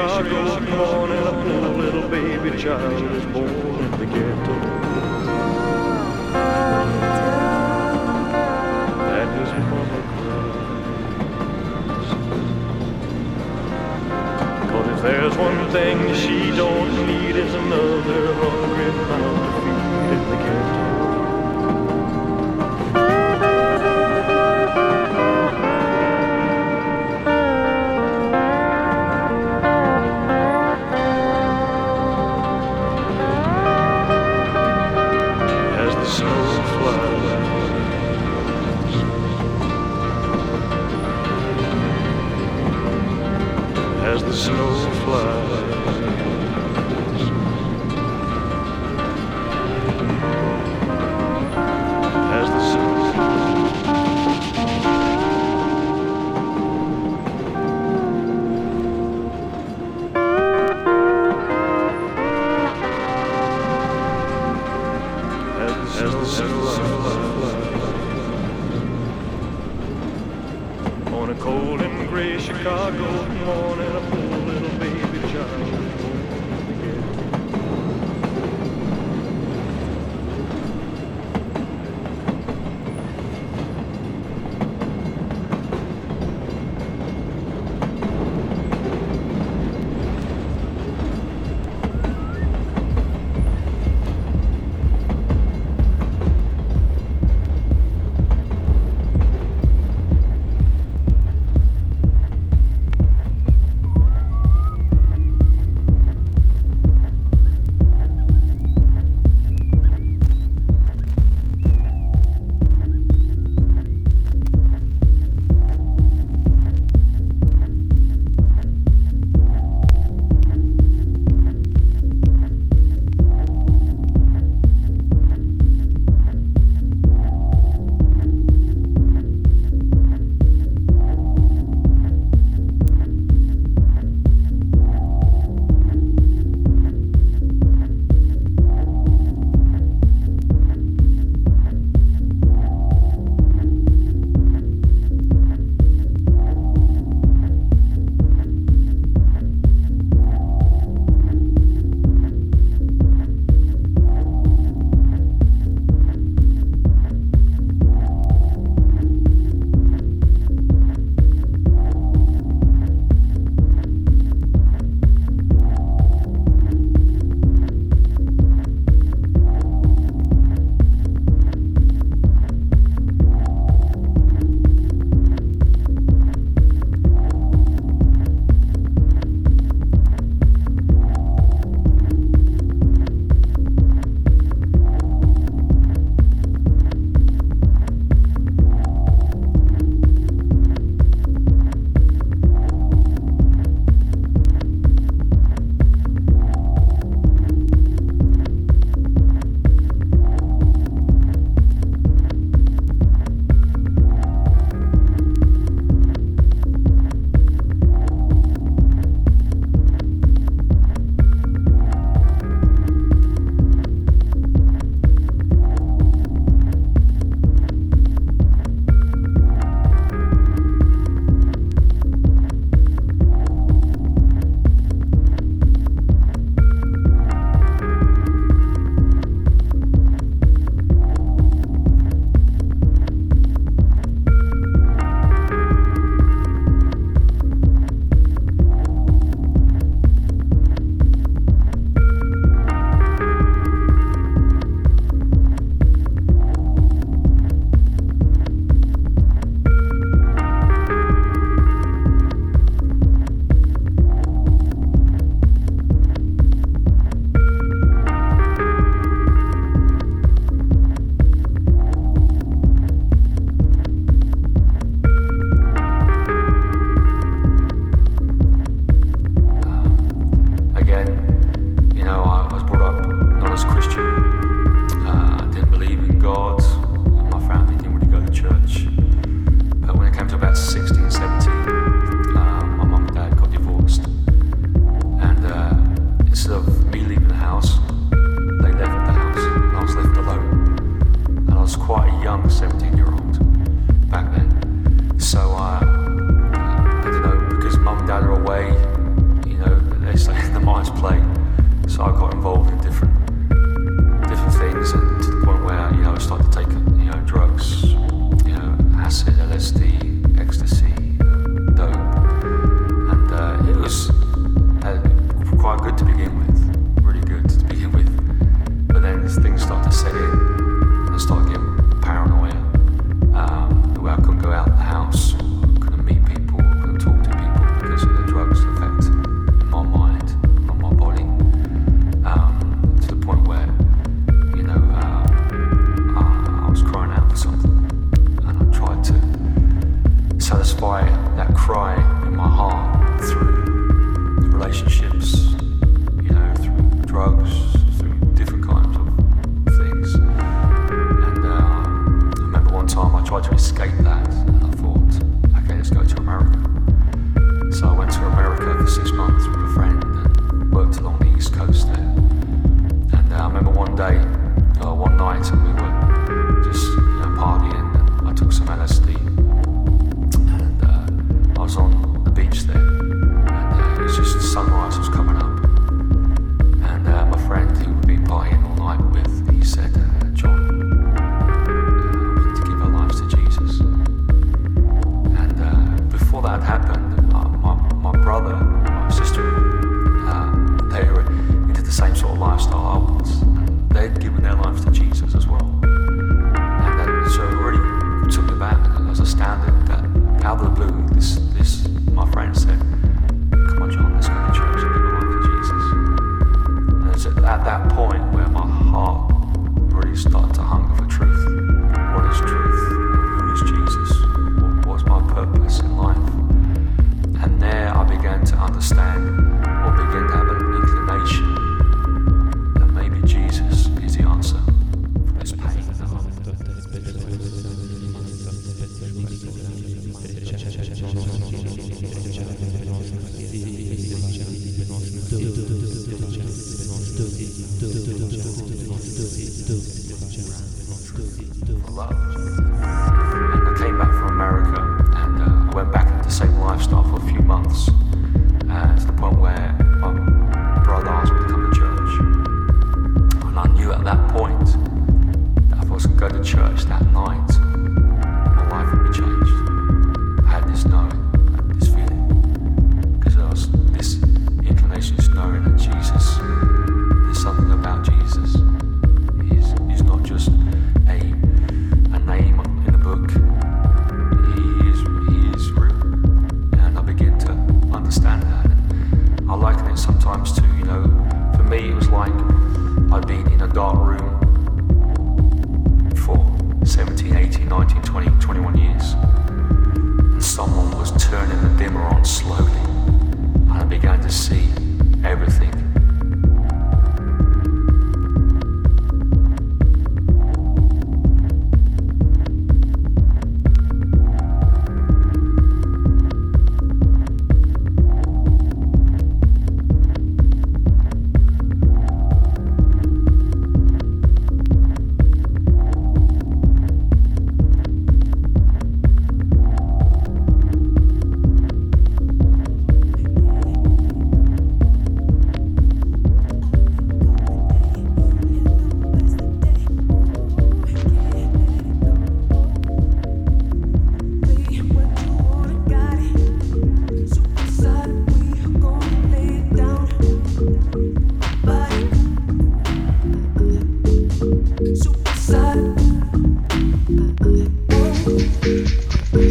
Chicago's born a poor little baby child. as the snow flies.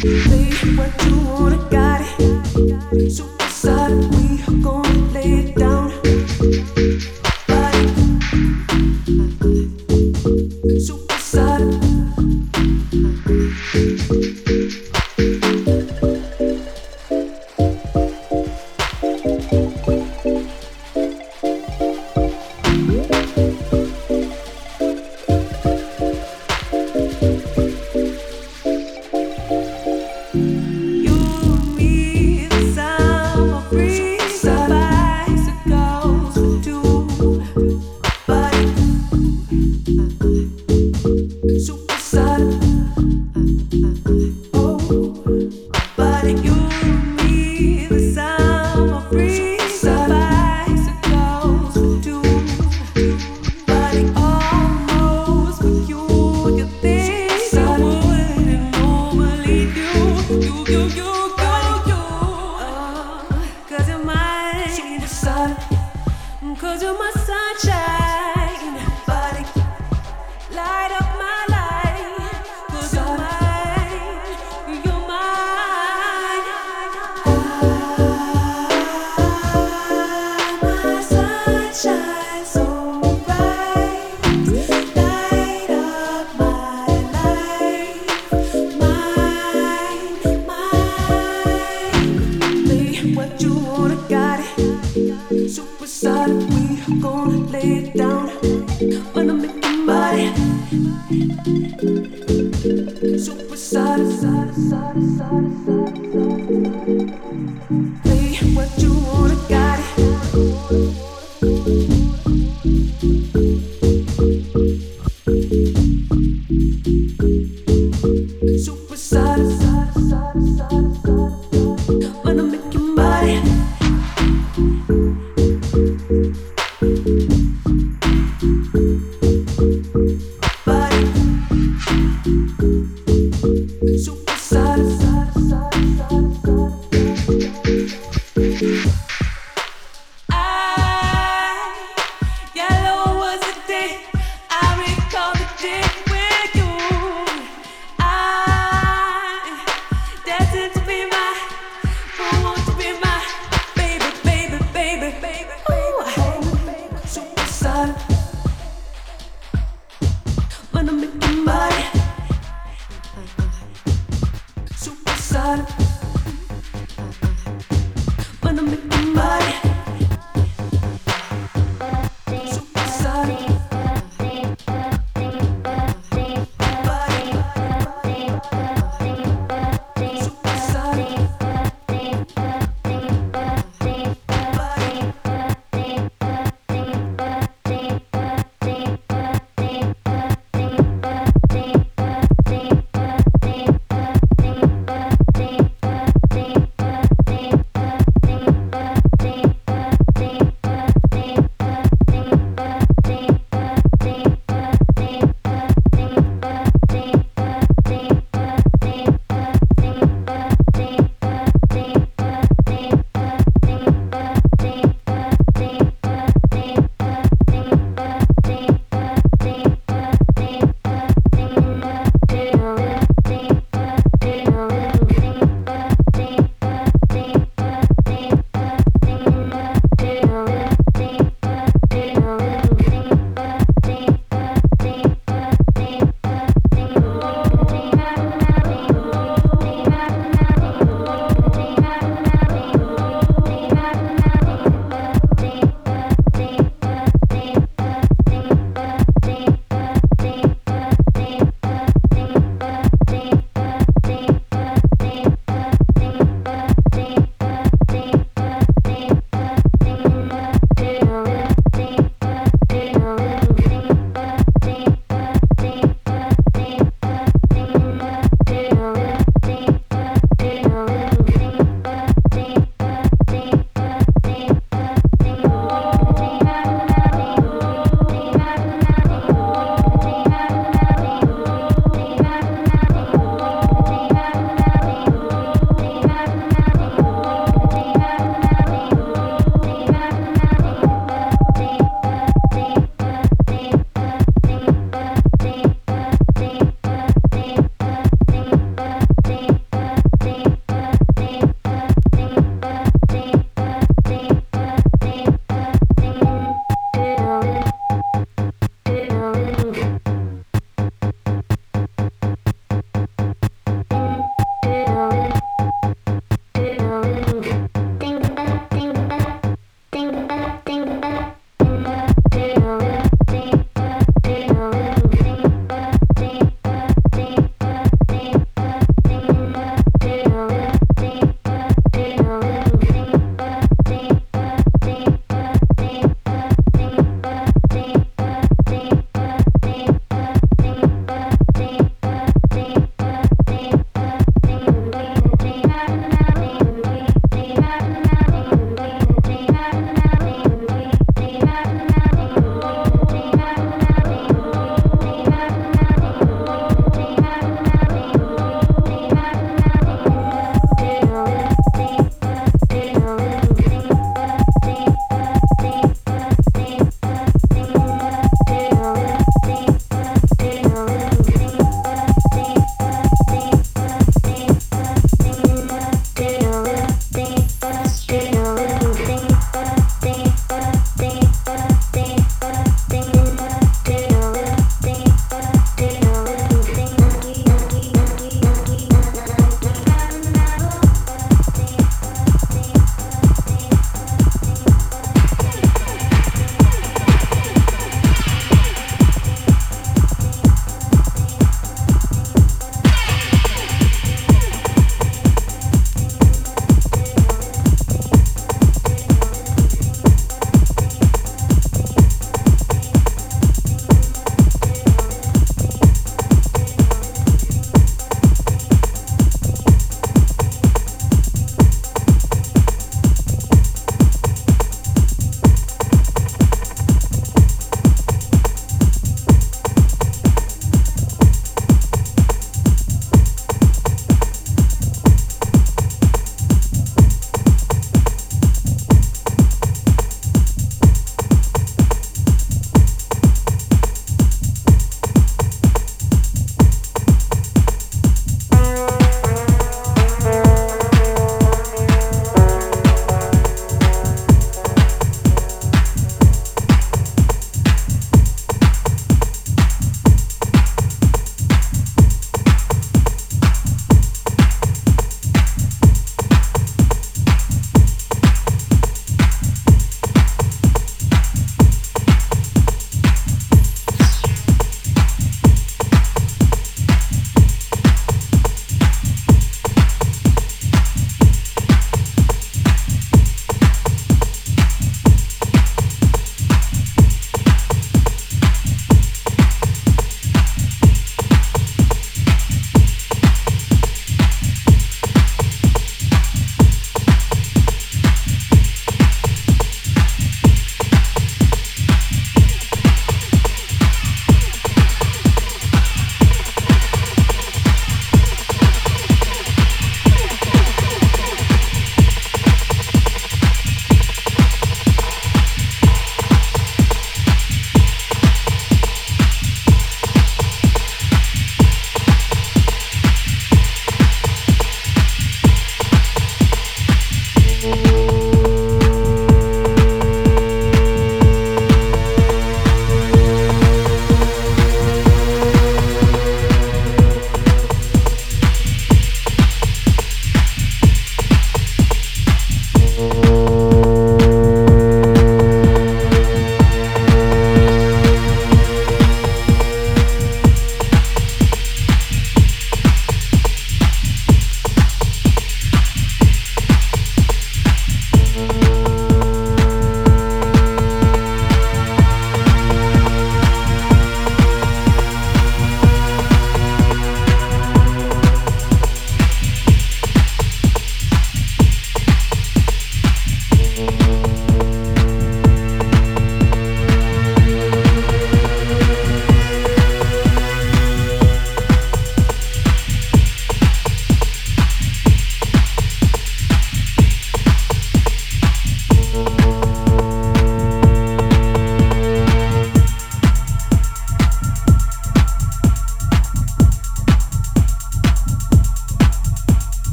Please, what you wanna got it. So Música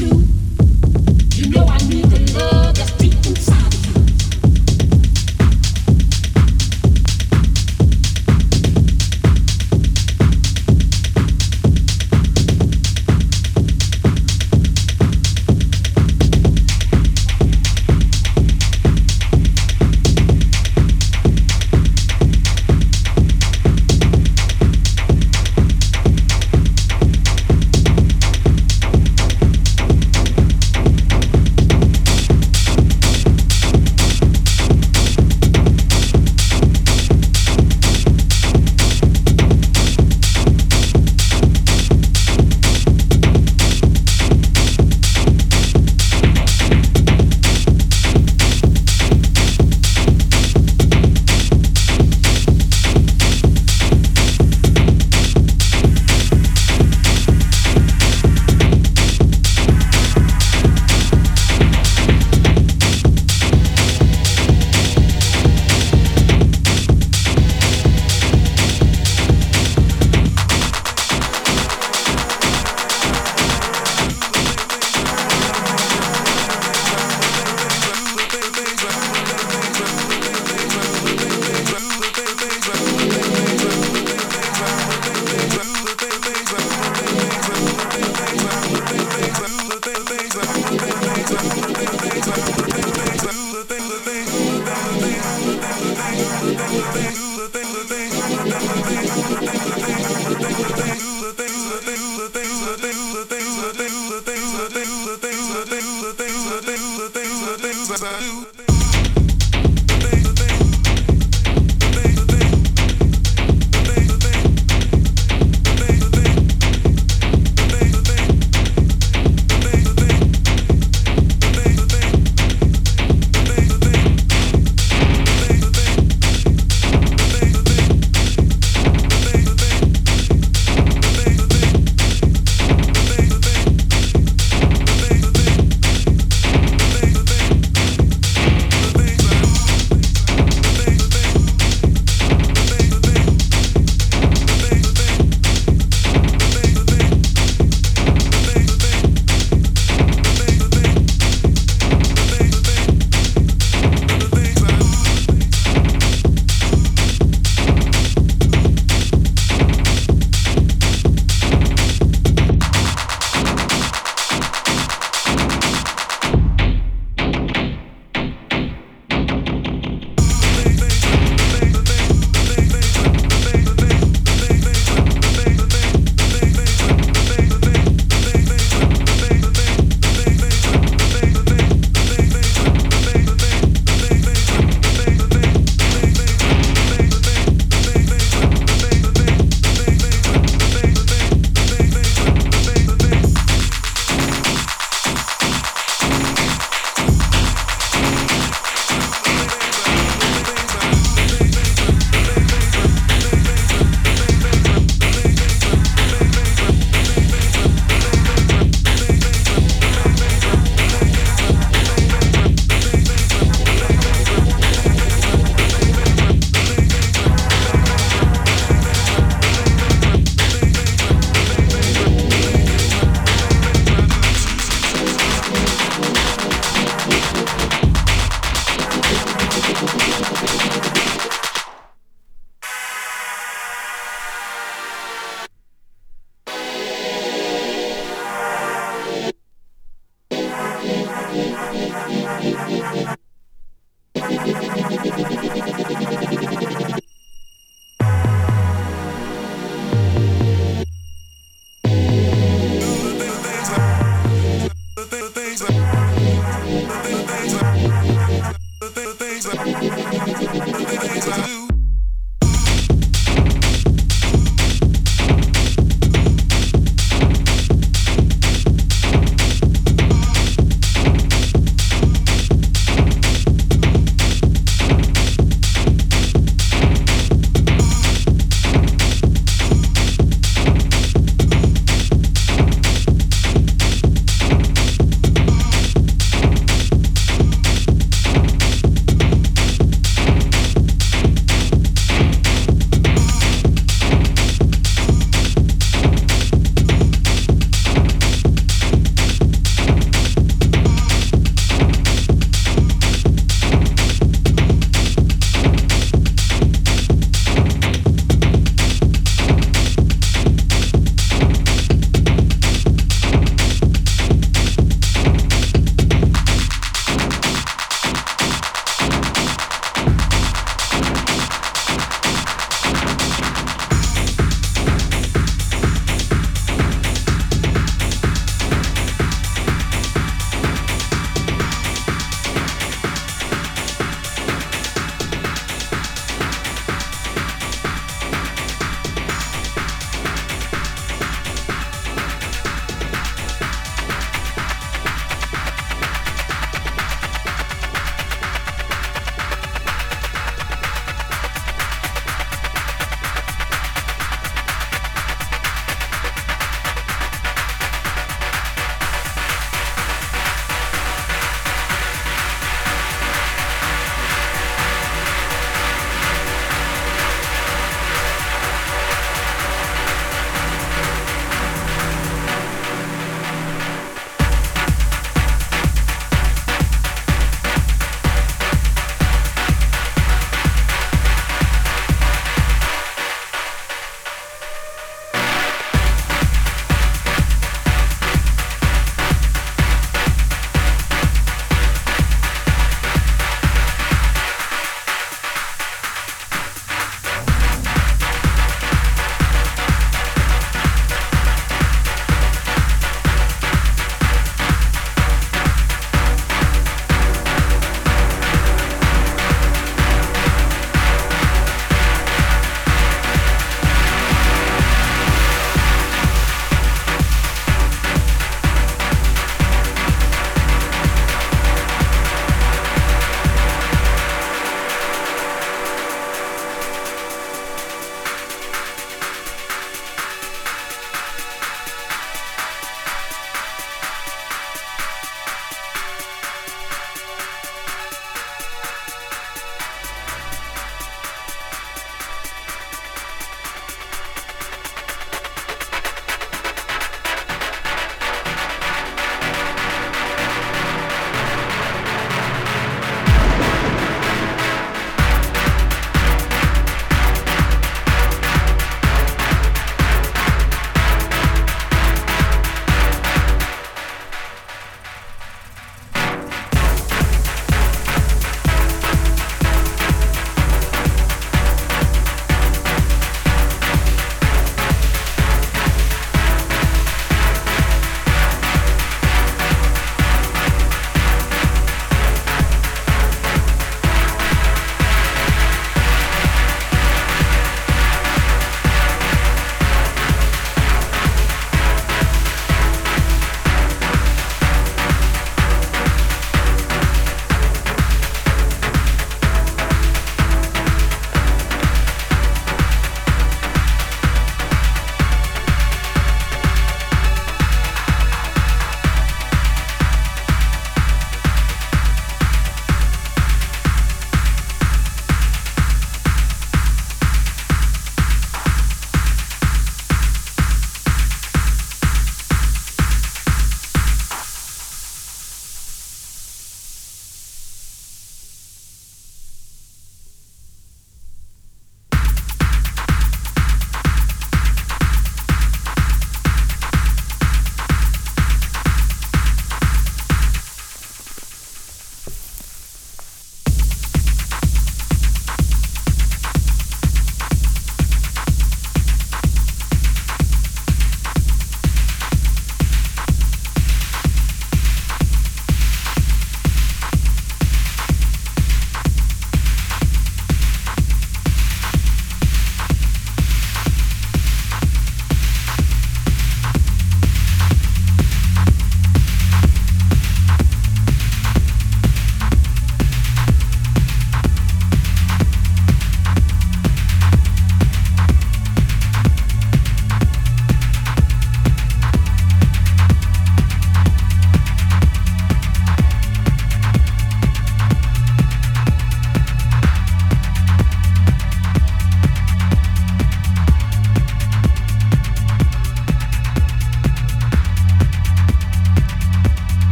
you